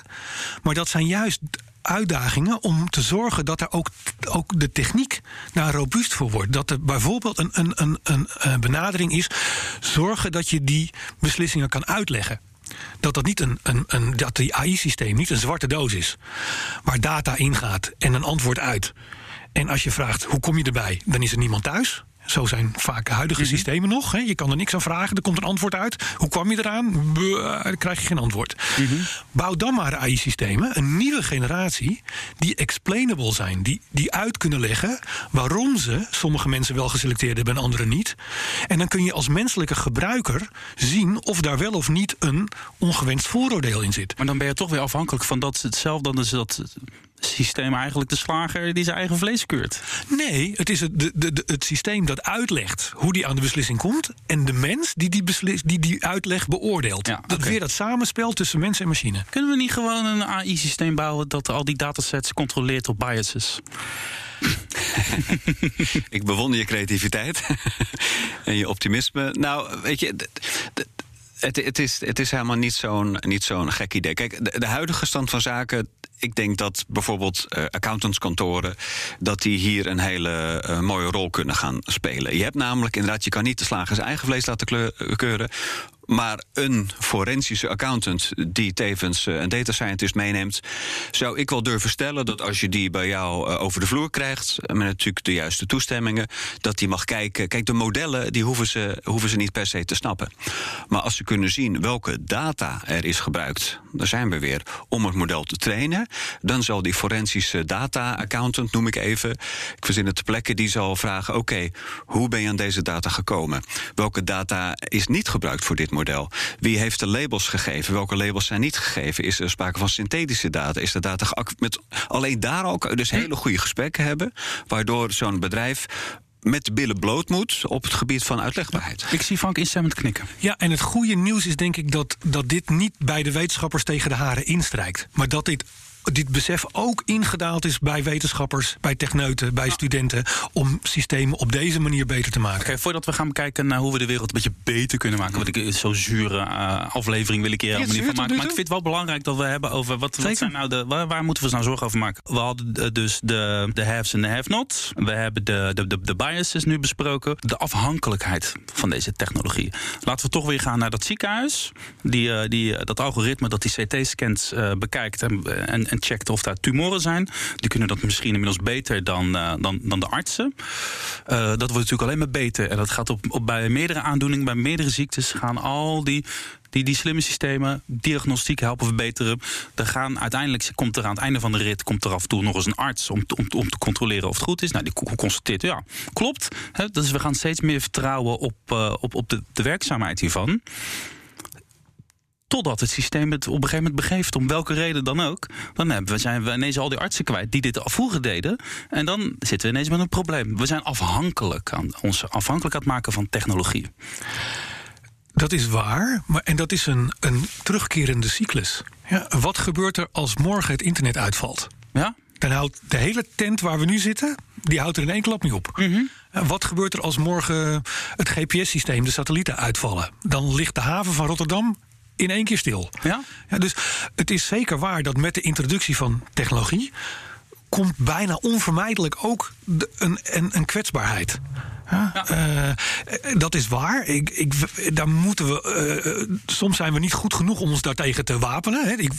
maar dat zijn juist uitdagingen om te zorgen dat er ook, ook de techniek daar robuust voor wordt. Dat er bijvoorbeeld een, een, een, een, benadering is: zorgen dat je die beslissingen kan uitleggen. Dat, dat, niet een, een, een, dat die AI-systeem niet een zwarte doos is, waar data ingaat en een antwoord uit. En als je vraagt hoe kom je erbij, dan is er niemand thuis. Zo zijn vaak huidige -hmm. systemen nog. Hè. Je kan er niks aan vragen, er komt een antwoord uit. Hoe kwam je eraan? Buh, dan krijg je geen antwoord. Mm -hmm. Bouw dan maar AI-systemen, een nieuwe generatie, die explainable zijn. Die, die uit kunnen leggen waarom ze sommige mensen wel geselecteerd hebben en anderen niet. En dan kun je als menselijke gebruiker zien of daar wel of niet een ongewenst vooroordeel in zit. Maar dan ben je toch weer afhankelijk van dat hetzelfde. Dan is dat systeem eigenlijk de slager die zijn eigen vlees keurt. Nee, het is het, de, de, het systeem dat uitlegt hoe die aan de beslissing komt. En de mens die die, beslis, die, die uitleg beoordeelt. Ja, dat okay. weer dat samenspel tussen mens en machine. Kunnen we niet gewoon een AI-systeem bouwen dat al die datasets controleert op biases? Ik bewonder je creativiteit en je optimisme. Nou, weet je. Het, het, is, het is helemaal niet zo'n niet zo'n gek idee. Kijk, de, de huidige stand van zaken ik denk dat bijvoorbeeld uh, accountantskantoren... dat die hier een hele uh, mooie rol kunnen gaan spelen. Je hebt namelijk inderdaad, je kan niet de slagers eigen vlees laten keuren... Maar een forensische accountant die tevens een data scientist meeneemt, zou ik wel durven stellen dat als je die bij jou over de vloer krijgt, met natuurlijk de juiste toestemmingen, dat die mag kijken. Kijk, de modellen die hoeven ze, hoeven ze niet per se te snappen. Maar als ze kunnen zien welke data er is gebruikt, daar zijn we weer, om het model te trainen, dan zal die forensische data accountant, noem ik even, ik verzin het te plekken, die zal vragen: oké, hoe ben je aan deze data gekomen? Welke data is niet gebruikt voor dit model? Model. Wie heeft de labels gegeven? Welke labels zijn niet gegeven? Is er sprake van synthetische data? Is de data met alleen daar ook dus hele goede gesprekken hebben, waardoor zo'n bedrijf met de billen bloot moet op het gebied van uitlegbaarheid. Ik zie Frank instemmend knikken. Ja, en het goede nieuws is denk ik dat, dat dit niet bij de wetenschappers tegen de haren instrijkt. Maar dat dit dit besef ook ingedaald is bij wetenschappers, bij techneuten, bij ja. studenten. om systemen op deze manier beter te maken. Okay, voordat we gaan kijken naar hoe we de wereld een beetje beter kunnen maken. wat ik zo'n zure uh, aflevering wil ik hier helemaal niet van maken. Maar ik vind het wel belangrijk dat we hebben over. wat, wat zijn nou de, waar, waar, moeten we nou zorgen over maken? We hadden dus de, de haves en de have-nots. We hebben de, de, de, de biases nu besproken. De afhankelijkheid van deze technologie. Laten we toch weer gaan naar dat ziekenhuis. Die, uh, die, dat algoritme dat die CT-scans uh, bekijkt en, en en checkt of daar tumoren zijn. Die kunnen dat misschien inmiddels beter dan, uh, dan, dan de artsen. Uh, dat wordt natuurlijk alleen maar beter. En dat gaat op, op bij meerdere aandoeningen, bij meerdere ziektes gaan al die die, die slimme systemen diagnostiek helpen verbeteren. Er gaan, uiteindelijk komt er aan het einde van de rit komt er af en toe nog eens een arts om, om, te controleren of het goed is. Nou, die constateert, ja, klopt. Hè, dus we gaan steeds meer vertrouwen op, uh, op, op de, de werkzaamheid hiervan. Totdat het systeem het op een gegeven moment begeeft, om welke reden dan ook. Dan hebben we, zijn we ineens al die artsen kwijt die dit al vroeger deden. En dan zitten we ineens met een probleem. We zijn afhankelijk aan, ons afhankelijk aan het maken van technologie. Dat is waar, maar, en dat is een, een terugkerende cyclus. Ja, wat gebeurt er als morgen het internet uitvalt? Ja? Dan houdt de hele tent waar we nu zitten, die houdt er in één klap niet op. En Wat gebeurt er als morgen het GPS-systeem, de satellieten uitvallen? Dan ligt de haven van Rotterdam in één keer stil. Ja? Ja, dus het is zeker waar dat met de introductie van technologie komt bijna onvermijdelijk ook de- een, een, een kwetsbaarheid. Ja, eh, dat is waar. Ik, ik, daar moeten we, eh, soms zijn we niet goed genoeg om ons daartegen te wapenen. Hè. Ik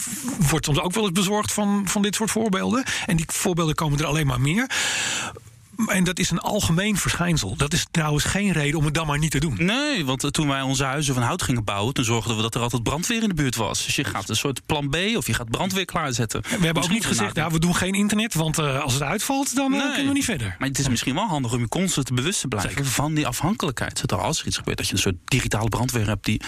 word soms ook wel eens bezorgd van, van dit soort voorbeelden. En die voorbeelden komen er alleen maar meer. En dat is een algemeen verschijnsel. Dat is trouwens geen reden om het dan maar niet te doen. Nee, want eh, toen wij onze huizen van hout gingen bouwen, toen zorgden we dat er altijd brandweer in de buurt was. Dus je gaat een soort plan B of je gaat brandweer klaarzetten. We hebben ook niet gezegd, ja, we doen geen internet, want eh, als het uitvalt, dan eh, kunnen we niet verder. Maar het is misschien wel handig om je constant bewust te blijven Zeker. van die afhankelijkheid. Zodat als er iets gebeurt, dat je een soort digitale brandweer hebt die.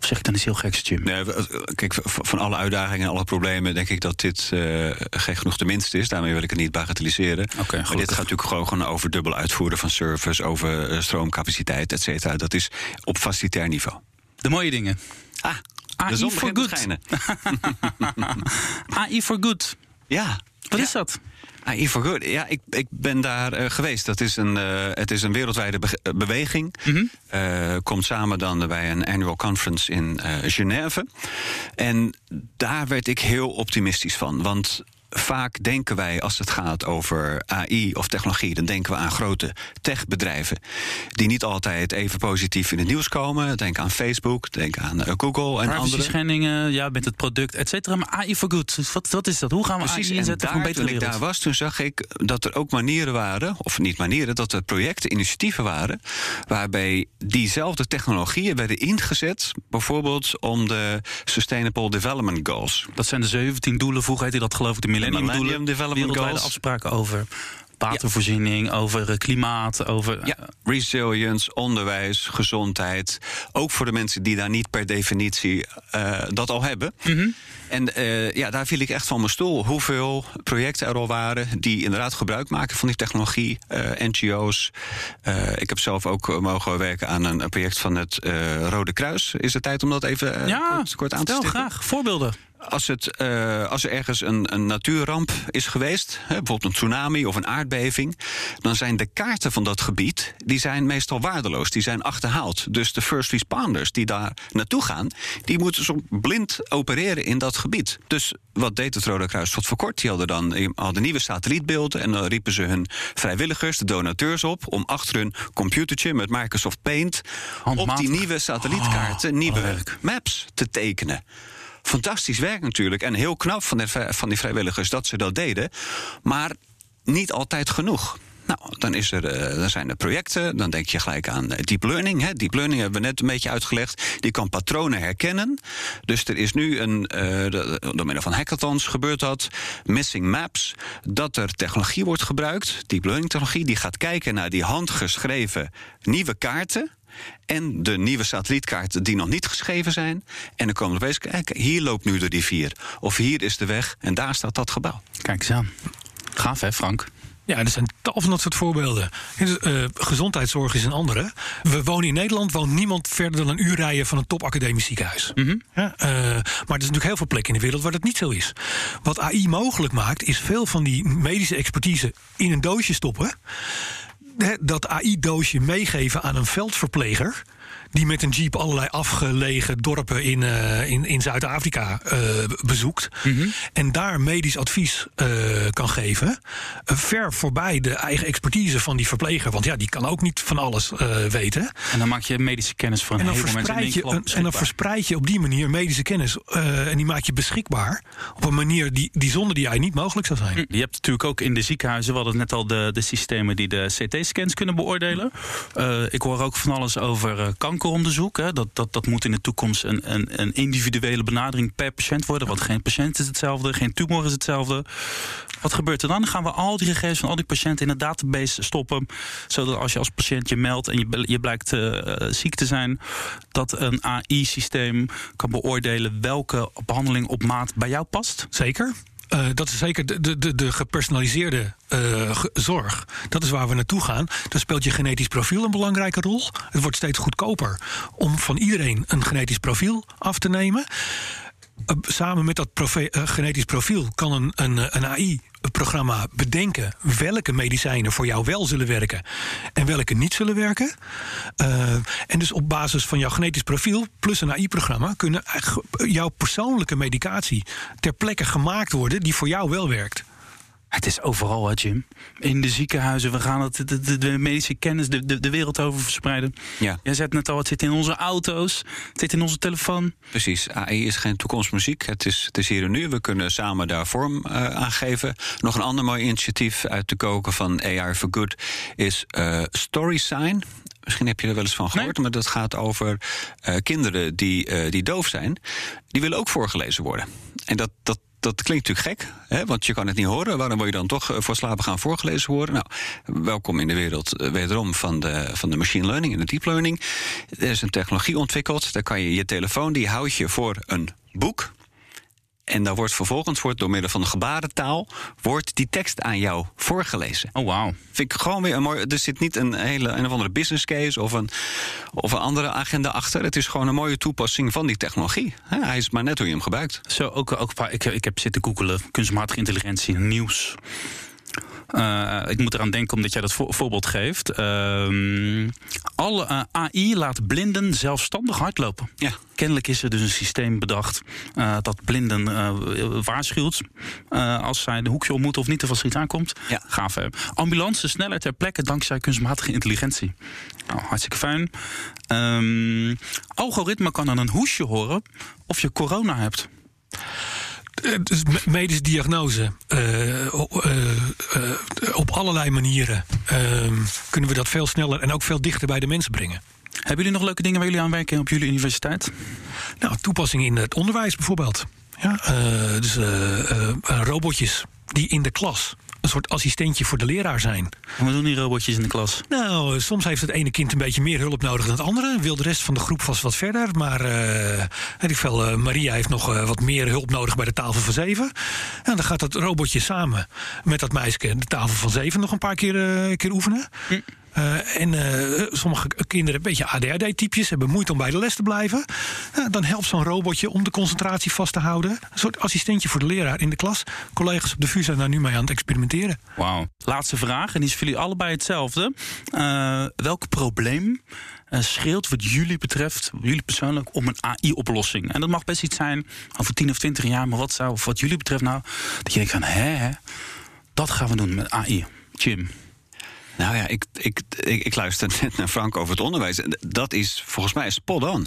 Of zeg ik dan iets heel geks, Jim? Nee, we- kijk, van alle uitdagingen en alle problemen denk ik dat dit eh gek genoeg de minste is. Daarmee wil ik het niet bagatelliseren. Oké, maar dit gaat natuurlijk gewoon, gewoon over dubbel uitvoeren van service, over eh, stroomcapaciteit, et cetera. Dat is op facilitair niveau. De mooie dingen. Ah, AI de for good. AI for good. Ja. Wat Ja. is dat? Good. Ja, ik, ik ben daar eh, geweest. Dat is een, eh, het is een wereldwijde be- eh, beweging. Eh, komt samen dan bij een annual conference in Genève. En daar werd ik heel optimistisch van. Want vaak denken wij, als het gaat over AI of technologie, dan denken we aan grote techbedrijven. Die niet altijd even positief in het nieuws komen. Denk aan Facebook, denk aan eh, Google en andere. schendingen, ja, met het product, et cetera. Maar AI for good. Dus Wat, wat is dat? Hoe gaan we Precies, AI en inzetten voor een daar, toen ik daar was, toen zag ik dat er ook manieren waren, of niet manieren, dat er projecten, initiatieven waren, waarbij diezelfde technologieën werden ingezet, bijvoorbeeld om de Sustainable Development Goals. Dat zijn de 17 doelen. Vroeger heette dat geloof ik de Millennium, Millennium. Development Goals. afspraken over watervoorziening, over eh, klimaat, over... Ja, resilience, onderwijs, gezondheid. Ook voor de mensen die daar niet per definitie eh, dat al hebben. En eh, ja, daar viel ik echt van mijn stoel. Hoeveel projecten er al waren die inderdaad gebruik maken van die technologie. eh, NGO's. Eh, ik heb zelf ook mogen werken aan een, project van het Rode Kruis. Is het tijd om dat even Ja, kort, kort aan te stippen? graag. Voorbeelden. Als, het, als er ergens een, een natuurramp is geweest, hè, bijvoorbeeld een tsunami of een aardbeving, dan zijn de kaarten van dat gebied die zijn meestal waardeloos, die zijn achterhaald. Dus de first responders die daar naartoe gaan, die moeten zo blind opereren in dat gebied. Dus wat deed het Rode Kruis tot voor kort? Die hadden dan hadden nieuwe satellietbeelden en dan riepen ze hun vrijwilligers, de donateurs op, om achter hun computertje met Microsoft Paint op die nieuwe satellietkaarten Oh, nieuwe maps te tekenen. Fantastisch werk natuurlijk. En heel knap van, de, van die vrijwilligers dat ze dat deden. Maar niet altijd genoeg. Nou, dan, is er, eh, dan zijn er projecten. Dan denk je gelijk aan eh, deep learning. Hè. Deep learning hebben we net een beetje uitgelegd. Die kan patronen herkennen. Dus er is nu een, eh, door middel van hackathons gebeurt dat. Missing maps. Dat er technologie wordt gebruikt. Deep learning technologie. Die gaat kijken naar die handgeschreven nieuwe kaarten. En de nieuwe satellietkaarten die nog niet geschreven zijn. En dan komen we opeens kijken, hier loopt nu de rivier. Of hier is de weg en daar staat dat gebouw. Kijk eens aan. Gaaf hè, Frank? Ja, er zijn tal van dat soort voorbeelden. Eh, gezondheidszorg is een andere. We wonen in Nederland, woont niemand verder dan een uur rijden van een topacademisch ziekenhuis. Ja, eh, maar er zijn natuurlijk heel veel plekken in de wereld waar dat niet zo is. Wat AI mogelijk maakt, is veel van die medische expertise in een doosje stoppen. Dat AI-doosje meegeven aan een veldverpleger. Die met een jeep allerlei afgelegen dorpen in, eh, in, in Zuid-Afrika eh, bezoekt. En daar medisch advies eh, kan geven. ver voorbij de eigen expertise van die verpleger. Want ja, die kan ook niet van alles weten. En dan maak je medische kennis voor een En dan, heleboel mensen in je, en dan verspreid je op die manier medische kennis. en die maak je beschikbaar. Op een manier die, die zonder die AI niet mogelijk zou zijn. Je hebt natuurlijk ook in de ziekenhuizen, we hadden net al de, de systemen die de CT-scans kunnen beoordelen. Ik hoor ook van alles over eh, kankeronderzoek. Hè. Dat, dat, dat moet in de toekomst een, een, een individuele benadering per patiënt worden. Want geen patiënt is hetzelfde, geen tumor is hetzelfde. Wat gebeurt er dan? Gaan we al die gegevens van al die patiënten in een database stoppen. Zodat als je als patiënt je meldt en je, je blijkt eh, eh, ziek te zijn, dat een AI-systeem kan beoordelen welke behandeling op maat bij jou past. Zeker. Uh, dat is zeker de, de, de gepersonaliseerde ge zorg. Dat is waar we naartoe gaan. Daar speelt je genetisch profiel een belangrijke rol. Het wordt steeds goedkoper om van iedereen een genetisch profiel af te nemen. Uh, samen met dat profe genetisch profiel kan een, een, een AI programma bedenken welke medicijnen voor jou wel zullen werken en welke niet zullen werken. En dus op basis van jouw genetisch profiel plus een AI-programma kunnen jouw persoonlijke medicatie ter plekke gemaakt worden die voor jou wel werkt. Het is overal, hè, Jim. In de ziekenhuizen. We gaan het, de, de, de medische kennis de, de, de, wereld over verspreiden. Ja. Jij zegt net al, het zit in onze auto's. Het zit in onze telefoon. Precies. AI is geen toekomstmuziek. Het is, het is hier en nu. We kunnen samen daar vorm uh, aan geven. Nog een ander mooi initiatief uit te koken van AI for Good is uh, StorySign. Misschien heb je er wel eens van gehoord, nee. maar dat gaat over uh, kinderen die, uh, die doof zijn. Die willen ook voorgelezen worden. En dat, dat, dat klinkt natuurlijk gek, hè? want je kan het niet horen. Waarom wil je dan toch voor slapen gaan voorgelezen worden? Nou, welkom in de wereld uh, wederom van de, van de machine learning en de deep learning. Er is een technologie ontwikkeld. Daar kan je je telefoon, die houd je voor een boek. En dan wordt vervolgens wordt door middel van de gebarentaal wordt die tekst aan jou voorgelezen. Oh wow. Vind ik gewoon weer een mooi. Er zit niet een hele een of andere business case of een, of een andere agenda achter. Het is gewoon een mooie toepassing van die technologie. Hij is maar net hoe je hem gebruikt. Zo ook, ook ik, ik heb zitten googelen kunstmatige intelligentie nieuws. Uh, ik moet eraan denken omdat jij dat vo voorbeeld geeft. Uh, alle uh, AI laat blinden zelfstandig hardlopen. Ja. Kennelijk is er dus een systeem bedacht uh, dat blinden waarschuwt als zij de hoekje ontmoeten of niet als er iets aankomt. Ja. Gaaf hè. Ambulance sneller ter plekke dankzij kunstmatige intelligentie. Nou, hartstikke fijn. Um, algoritme kan aan een hoesje horen of je corona hebt. Dus medische diagnose. Uh, uh, uh, op allerlei manieren kunnen we dat veel sneller en ook veel dichter bij de mensen brengen. Hebben jullie nog leuke dingen waar jullie aan werken op jullie universiteit? Nou, toepassingen in het onderwijs bijvoorbeeld. Ja, dus robotjes die in de klas een soort assistentje voor de leraar zijn. Wat doen die robotjes in de klas? Nou, soms heeft het ene kind een beetje meer hulp nodig dan het andere. Wil de rest van de groep vast wat verder. Maar uh, weet ik veel, uh, Maria heeft nog uh, wat meer hulp nodig bij de tafel van zeven. En dan gaat dat robotje samen met dat meisje de tafel van zeven nog een paar keer, keer oefenen. Hm. Uh, en uh, sommige kinderen, een beetje ADHD-typjes, hebben moeite om bij de les te blijven. Uh, dan helpt zo'n robotje om de concentratie vast te houden. Een soort assistentje voor de leraar in de klas. Collega's op de VU zijn daar nu mee aan het experimenteren. Wauw. Laatste vraag, en die is voor jullie allebei hetzelfde. welk probleem scheelt wat jullie betreft, jullie persoonlijk, om een AI-oplossing? En dat mag best iets zijn over 10 of 20 jaar, maar wat zou wat jullie betreft nou, dat je denkt van, hè, dat gaan we doen met AI. Jim. Nou ja, ik, ik, ik, luister net naar Frank over het onderwijs. Dat is volgens mij spot on.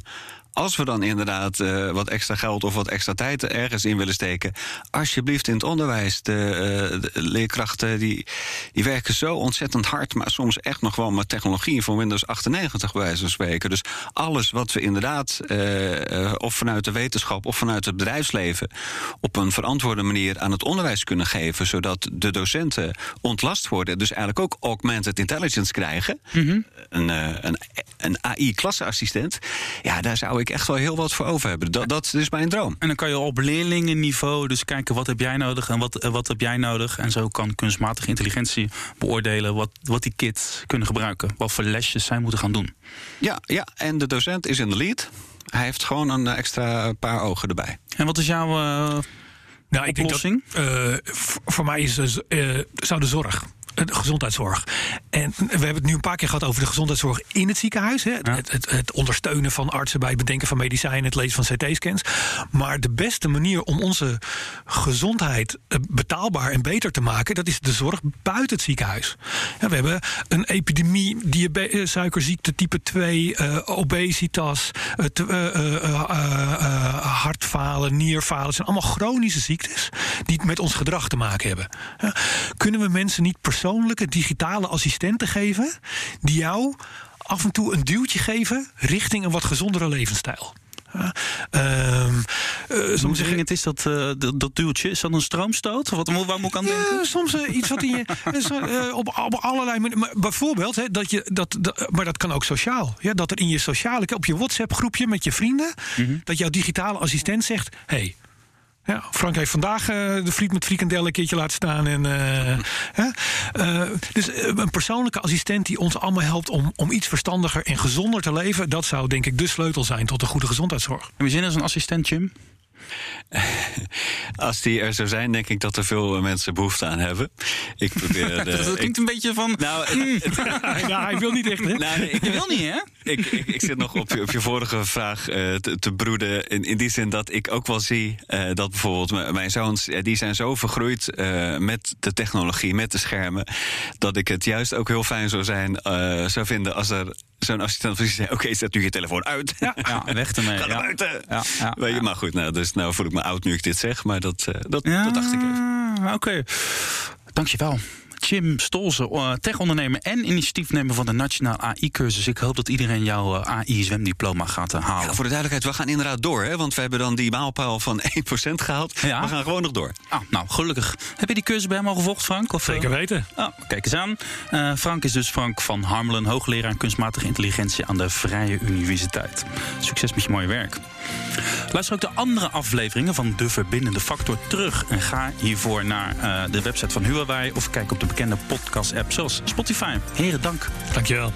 Als we dan inderdaad uh, wat extra geld of wat extra tijd ergens in willen steken, alsjeblieft in het onderwijs. De, uh, de leerkrachten die, die werken zo ontzettend hard, maar soms echt nog wel met technologie van Windows 98 bij wijze van spreken. Dus alles wat we inderdaad, uh, of vanuit de wetenschap of vanuit het bedrijfsleven, op een verantwoorde manier aan het onderwijs kunnen geven, zodat de docenten ontlast worden, dus eigenlijk ook augmented intelligence krijgen, mm -hmm. een, een, een AI-klasseassistent. Ja, daar zou ik echt wel heel wat voor over hebben. Dat, dat is mijn droom. En dan kan je op leerlingenniveau dus kijken wat heb jij nodig en wat, wat heb jij nodig. En zo kan kunstmatige intelligentie beoordelen wat, wat die kids kunnen gebruiken. Wat voor lesjes zij moeten gaan doen. Ja, ja, en de docent is in de lead. Hij heeft gewoon een extra paar ogen erbij. En wat is jouw uh, nou, ik oplossing? Denk dat, uh, voor mij is, uh, zou de zorg de gezondheidszorg. En we hebben het nu een paar keer gehad over de gezondheidszorg in het ziekenhuis. Hè. Ja. Het, het, het, ondersteunen van artsen bij het bedenken van medicijnen, het lezen van CT-scans. Maar de beste manier om onze gezondheid betaalbaar en beter te maken, dat is de zorg buiten het ziekenhuis. Ja, we hebben een epidemie, diabetes, suikerziekte type 2, uh, obesitas, uh, hartfalen, nierfalen. zijn allemaal chronische ziektes die met ons gedrag te maken hebben. Ja. Kunnen we mensen niet persoonlijke digitale assistenten geven die jou af en toe een duwtje geven richting een wat gezondere levensstijl. Ja, um, uh, soms zeg het is dat, uh, dat, dat duwtje? Is dat een stroomstoot? Wat, waar moet ik aan denken? Ja, soms uh, iets wat in je. op, op allerlei manieren. Bijvoorbeeld, hè, dat je, dat, dat, maar dat kan ook sociaal. Ja, dat er in je sociale, op je WhatsApp-groepje met je vrienden. Mm -hmm. dat jouw digitale assistent zegt: hey, Ja, Frank heeft vandaag uh, de friet met frikandel een keertje laten staan. En, uh, uh, dus een persoonlijke assistent die ons allemaal helpt om, om iets verstandiger en gezonder te leven. Dat zou denk ik de sleutel zijn tot een goede gezondheidszorg. En we zin als een assistent, Jim? Als die er zo zijn, denk ik dat er veel mensen behoefte aan hebben. Ik probeer. De, dat klinkt een beetje van. Nou, ja, hij wil niet echt. Hè? Nou, nee, ik wil niet, hè? Ik, ik, ik, zit nog op je, op je vorige vraag uh, te, te, broeden. In, in die zin dat ik ook wel zie uh, dat bijvoorbeeld mijn zoons, die zijn zo vergroeid uh, met de technologie, met de schermen, dat ik het juist ook heel fijn zou zijn, zou vinden als er zo'n assistent die zegt: Oké, zet nu je telefoon uit. Ja, ja weg ermee. Ga ja. buiten. Weet je, maar goed, nou, dus nou voel ik me oud nu ik dit zeg, maar dat, uh, dat, dat dacht ik even. Oké, okay. dankjewel. Jim Stolze, tech-ondernemer en initiatiefnemer van de Nationaal AI-cursus. Ik hoop dat iedereen jouw AI-zwemdiploma gaat halen. Ja, voor de duidelijkheid, we gaan inderdaad door. Hè? Want we hebben dan die maalpaal van 1% gehaald. Ja? We gaan gewoon nog door. Ah, nou, gelukkig. Heb je die cursus bij hem al gevolgd, Frank? Of, Zeker weten. Oh, kijk eens aan. Uh, Frank is dus Frank van Harmelen, hoogleraar kunstmatige intelligentie aan de Vrije Universiteit. Succes met je mooie werk. Luister ook de andere afleveringen van De Verbindende Factor terug. En ga hiervoor naar uh, de website van Huawei of kijk op de bekende podcast-app zoals Spotify. Heren, dank. Dankjewel.